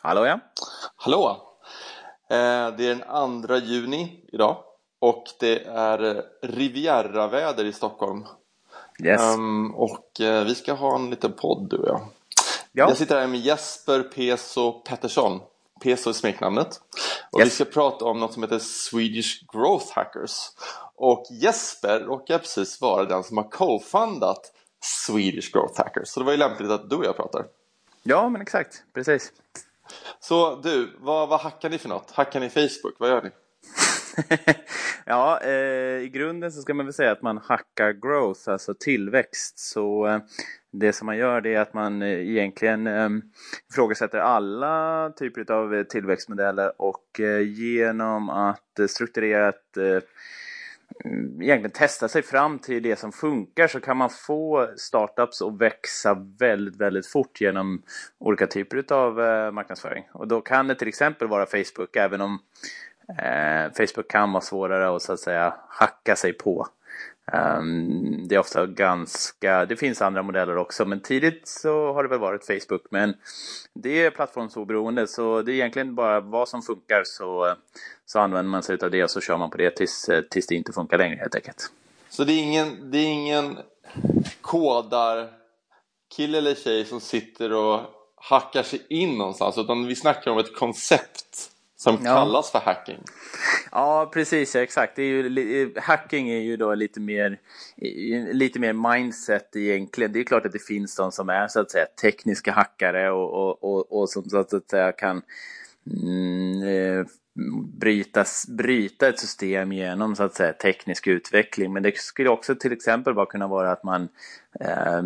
Hallå ja. Hallå! Eh, Det är den 2 juni idag och det är Riviera-väder i Stockholm. Yes. Ehm, Och eh, vi ska ha en liten podd du och jag. ja. Jag sitter här med Jesper Peso Pettersson. Peso är smeknamnet. Och vi Yes. ska prata om något som heter Swedish Growth Hackers. Och Jesper råkar precis vara den som har co-fundat Swedish Growth Hackers. Så det var ju lämpligt att du och jag pratar. ja, men exakt. Precis. Så du, vad, vad hackar ni för något? Hackar ni Facebook? Vad gör ni? ja, eh, i grunden så ska man väl säga att man hackar growth, alltså tillväxt. Så eh, det som man gör det är att man eh, egentligen eh, ifrågasätter alla typer av eh, tillväxtmodeller och eh, genom att eh, strukturerat eh, egentligen testa sig fram till det som funkar så kan man få startups att växa väldigt, väldigt fort genom olika typer av eh, marknadsföring. Och då kan det till exempel vara Facebook, även om eh, Facebook kan vara svårare att så att säga hacka sig på. Um, det är ofta ganska, det finns andra modeller också, men tidigt så har det väl varit Facebook. Men det är plattformsoberoende, så det är egentligen bara vad som funkar så, så använder man sig av det och så kör man på det tills, tills det inte funkar längre helt enkelt. Så det är ingen, det är ingen kodar kille eller tjej som sitter och hackar sig in någonstans utan vi snackar om ett koncept som Ja. kallas för hacking. Ja, precis. Ja, exakt. Det är ju, li- hacking är ju då lite mer, lite mer mindset egentligen. Det är klart att det finns de som är så att säga tekniska hackare och, och, och, och som så att säga kan mm, eh, bryta, bryta ett system genom så att säga teknisk utveckling. Men det skulle också till exempel bara kunna vara att man eh,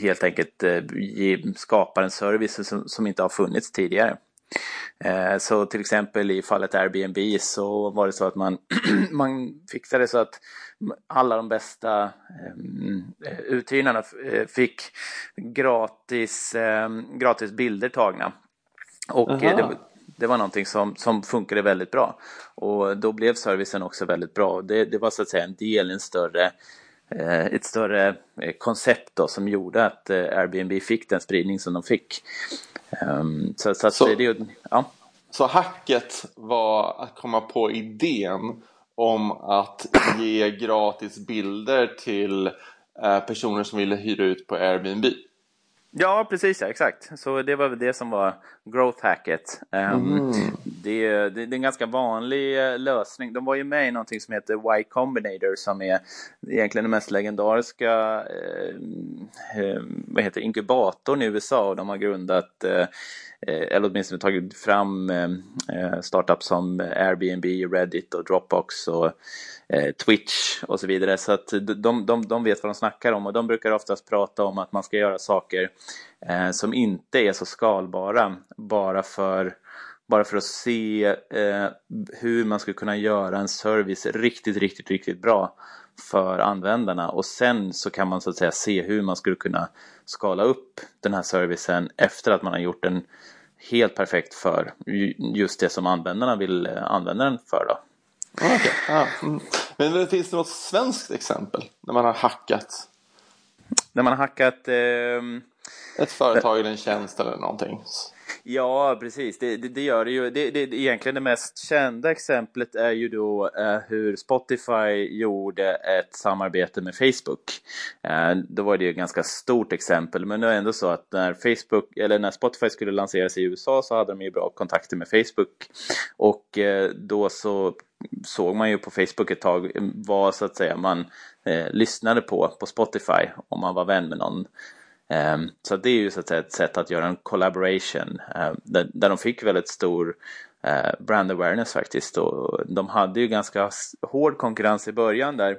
helt enkelt eh, skapar en service som, som inte har funnits tidigare. Eh, Så till exempel i fallet Airbnb så var det så att man, man fixade så att alla de bästa eh, uthyrarna eh, fick gratis, gratis bilder tagna. Och det, det var någonting som, som funkade väldigt bra. Och då blev servicen också väldigt bra. Det, det var så att säga en del i en större ett större eh, koncept då, som gjorde att eh, Airbnb fick den spridning som de fick. Ehm, så så, Så- det, ja. Så hacket var att komma på idén om att ge gratis bilder till eh, personer som ville hyra ut på Airbnb. Ja, precis, ja, exakt. Så det var väl det som var growth hacket. Ehm, det, det, det är en ganska vanlig eh, lösning. De var ju med i någonting som heter Y Combinator som är egentligen den mest legendariska eh, eh, vad heter, inkubatorn i USA och de har grundat eh, Eh, eller åtminstone tagit fram eh, eh, startups som Airbnb, Reddit och Dropbox och Twitch och så vidare. Så att de, de, de vet vad de snackar om och de brukar oftast prata om att man ska göra saker som inte är så skalbara bara för bara för att se eh, hur man skulle kunna göra en service riktigt, riktigt, riktigt bra för användarna och sen så kan man så att säga se hur man skulle kunna skala upp den här servicen efter att man har gjort den helt perfekt för ju- just det som användarna vill eh, använda den för. Då. Okej, ja, mm. Men finns det något svenskt exempel när man har hackat När man har hackat ehm, ett företag eller en tjänst eller någonting? Ja, precis. Det, det, det gör det ju. Det, det, det, egentligen det mest kända exemplet är ju då eh, hur Spotify gjorde ett samarbete med Facebook. Eh, då var det ju ett ganska stort exempel, men det är ändå så att när Facebook eller när Spotify skulle lanseras i USA så hade de ju bra kontakter med Facebook och eh, då så såg man ju på Facebook ett tag vad så att säga man eh, lyssnade på på Spotify om man var vän med någon. Ehm, så det är ju så att säga ett sätt att göra en collaboration ehm, där, där de fick väldigt stor eh, brand awareness faktiskt. Och de hade ju ganska hård konkurrens i början där.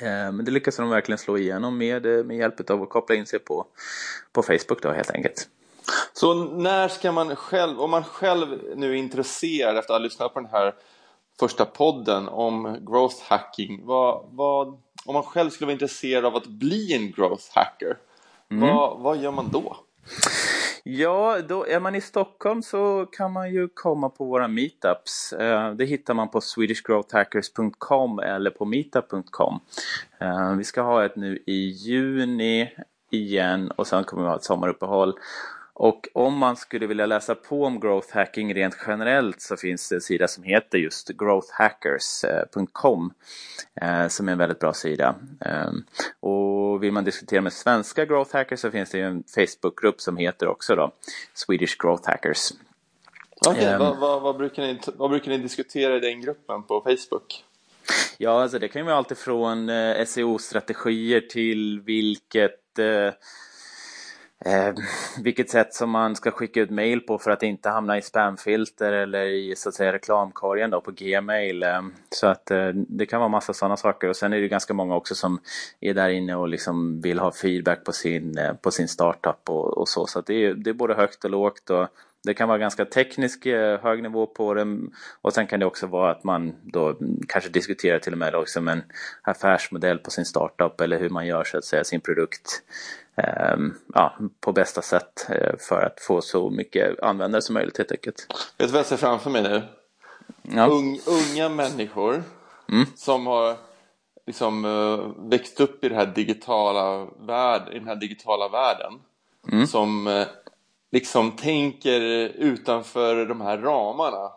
Ehm, men det lyckades de verkligen slå igenom med, eh, med hjälp av att koppla in sig på, på Facebook då helt enkelt. Så när ska man själv, om man själv nu är intresserad efter att ha lyssnat på den här första podden om growth hacking. Vad, vad, om man själv skulle vara intresserad av att bli en growth hacker, vad, vad gör man då? Ja, då är man i Stockholm så kan man ju komma på våra meetups. Eh, Det hittar man på swedishgrowthhackers.com eller på meetup.com. Eh, Vi ska ha ett nu i juni igen och sen kommer vi ha ett sommaruppehåll. Och om man skulle vilja läsa på om growth hacking rent generellt så finns det en sida som heter just growthhackers.com eh, som är en väldigt bra sida. Ehm, och vill man diskutera med svenska growth hackers så finns det en Facebookgrupp som heter också då Swedish Growth Hackers. Okay, um, vad, vad, vad, brukar ni, vad brukar ni diskutera i den gruppen på Facebook? Ja, alltså det kan ju vara allt ifrån eh, SEO-strategier till vilket eh, vilket sätt som man ska skicka ut mail på för att inte hamna i spamfilter eller i så att säga reklamkorgen då på Gmail. Eh, så att eh, det kan vara massa sådana saker och sen är det ganska många också som är där inne och liksom vill ha feedback på sin, eh, på sin startup och, och så. Så att det är, det är både högt och lågt och det kan vara ganska teknisk eh, hög nivå på det och sen kan det också vara att man då kanske diskuterar till och med också en affärsmodell på sin startup eller hur man gör så att säga sin produkt Ehm, ja, på bästa sätt eh, för att få så mycket användare som möjligt helt enkelt. Vet du vad jag ser framför mig nu? Ja. Un, unga människor mm. som har liksom uh, växt upp i, det här digitala värld, i den här digitala världen. Mm. Som liksom tänker utanför de här ramarna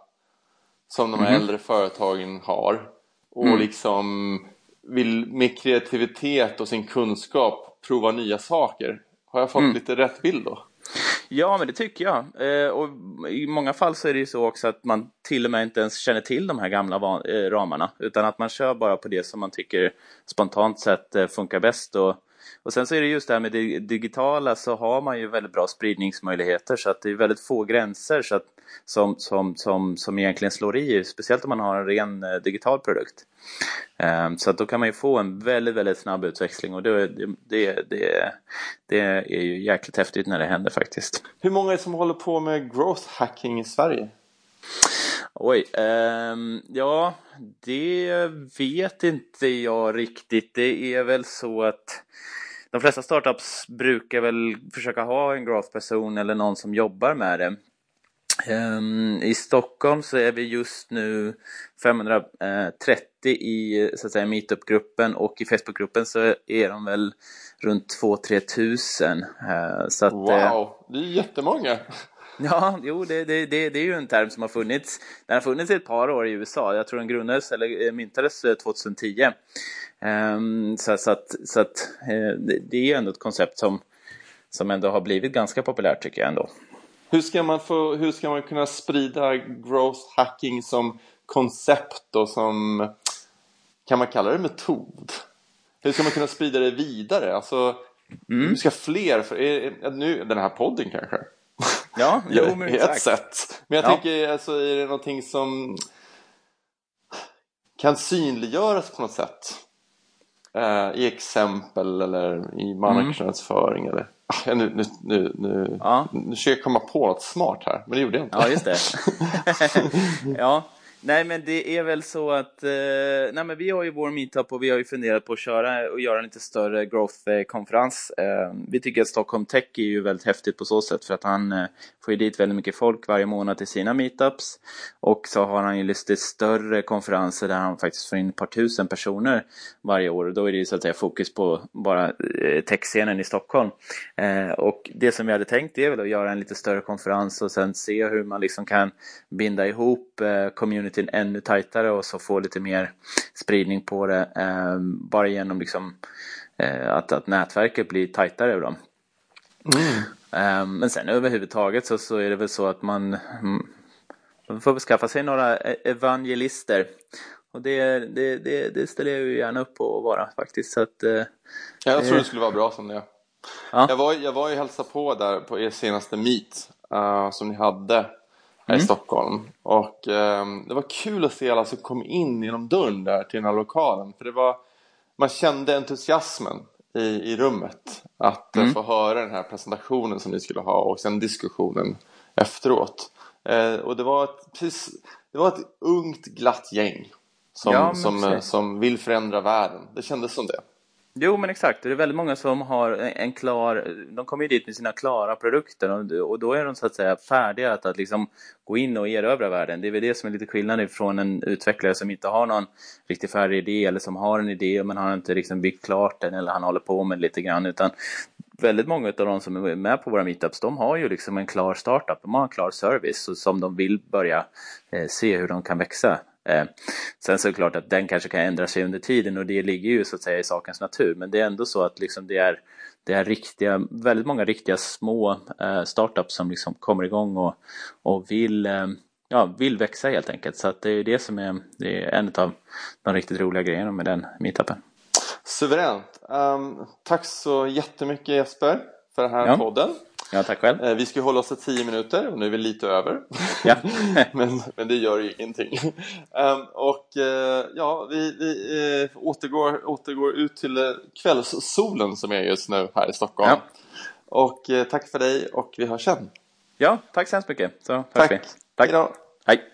som de här mm. äldre företagen har. Och mm. liksom vill med kreativitet och sin kunskap prova nya saker. Har jag fått mm. lite rätt bild då? Ja, men det tycker jag. Eh, och I många fall så är det ju så också att man till och med inte ens känner till de här gamla eh, ramarna, utan att man kör bara på det som man tycker spontant sett eh, funkar bäst. Och, och sen så är det just det här med det digitala så har man ju väldigt bra spridningsmöjligheter så att det är väldigt få gränser så att, som, som, som, som egentligen slår i, speciellt om man har en ren eh, digital produkt. Ehm, så att då kan man ju få en väldigt, väldigt snabb utväxling och det, det, det, det är ju jäkligt häftigt när det händer faktiskt. Hur många är det som håller på med growth hacking i Sverige? Oj, um, ja, det vet inte jag riktigt. Det är väl så att de flesta startups brukar väl försöka ha en growth-person eller någon som jobbar med det. Um, I Stockholm så är vi just nu 530 i så att säga meetup-gruppen och i Facebookgruppen så är de väl runt 2-3 tusen. Uh, så att, eh, wow, det är jättemånga! Ja, jo, det, det, det, det, är ju en term som har funnits. Den har funnits i ett par år i USA. Jag tror den grundades eller eh, myntades 2010. Um, ehm, så, så, att, så att uh, det, är ju ändå ett koncept som, som ändå har blivit ganska populärt tycker jag ändå. Hur ska man, få, hur ska man kunna sprida growth hacking som koncept och som, kan man kalla det metod? Hur ska man kunna sprida det vidare? Alltså, mm. hur ska fler, för, är, nu, den här podden kanske? Ja, jo, men ett sätt. Men jag ja. tänker, alltså, är det någonting som kan synliggöras på något sätt? Eh, I exempel eller i marknadsföring mm. eller nu, nu, nu, nu, ja. nu försöker jag komma på något smart här, men det gjorde jag inte. Ja, just det. ja, Nej men det är väl så att, eh, nej men vi har ju vår meetup och vi har ju funderat på att köra och göra en lite större growth-konferens. Eh, vi tycker att Stockholm Tech är ju väldigt häftigt på så sätt för att han eh, får ju dit väldigt mycket folk varje månad till sina meetups. Och så har han ju lite större konferenser där han faktiskt får in ett par tusen personer varje år och då är det ju så att säga fokus på bara eh, techscenen i Stockholm. Eh, och det som vi hade tänkt är väl att göra en lite större konferens och sen se hur man liksom kan binda ihop eh, community communityn ännu tajtare och så få lite mer spridning på det. Eh, bara genom liksom, eh, att, att nätverket blir tajtare. Då. Mm. Eh, men sen överhuvudtaget så, så är det väl så att man, mm, man får skaffa sig några e-, evangelister. Och det, det, det, det, ställer jag ju gärna upp på att vara faktiskt. Så att, eh, jag tror det skulle vara bra som det. Ja. Jag, var, jag var ju hälsa på där på er senaste meet uh, som ni hade här mm. i Stockholm. Och eh, det var kul att se alla som kom in genom dörren där till den här lokalen. För det var, man kände entusiasmen i, i rummet. Att mm. få höra den här presentationen som ni skulle ha och sen diskussionen efteråt. Eh, och det var, ett, precis, det var ett ungt glatt gäng som, ja, som, som vill förändra världen. Det kändes som det. Jo, men exakt. Det är väldigt många som har en klar... De kommer ju dit med sina klara produkter och då är de så att säga färdiga att, att liksom gå in och erövra världen. Det är väl det som är lite skillnad från en utvecklare som inte har någon riktigt färdig idé eller som har en idé men har inte liksom byggt klart den eller han håller på med lite grann. Utan väldigt många av de som är med på våra meetups, de har ju liksom en klar startup, de har en klar service som de vill börja eh, se hur de kan växa. Eh, sen så är det klart att den kanske kan ändra sig under tiden och det ligger ju så att säga i sakens natur, men det är ändå så att liksom det är det är riktiga, väldigt många riktiga små eh, startups som liksom kommer igång och, och vill, eh, ja, vill växa helt enkelt. Så att det är det som är, det är en av de riktigt roliga grejerna med den meetupen. Suveränt! Um, tack så jättemycket Jesper för den här ja. podden. Ja, tack själv. Eh, vi ska hålla oss till 10 minuter och nu är vi lite över. Ja. men, men det gör ju ingenting. Um, och uh, ja, vi, vi uh, återgår, återgår ut till kvällssolen som är just nu här i Stockholm. Ja. Och tack för dig och vi hörs sen. Ja, tack så hemskt mycket. Så tack. Vi. Tack. Hejdå. Hej.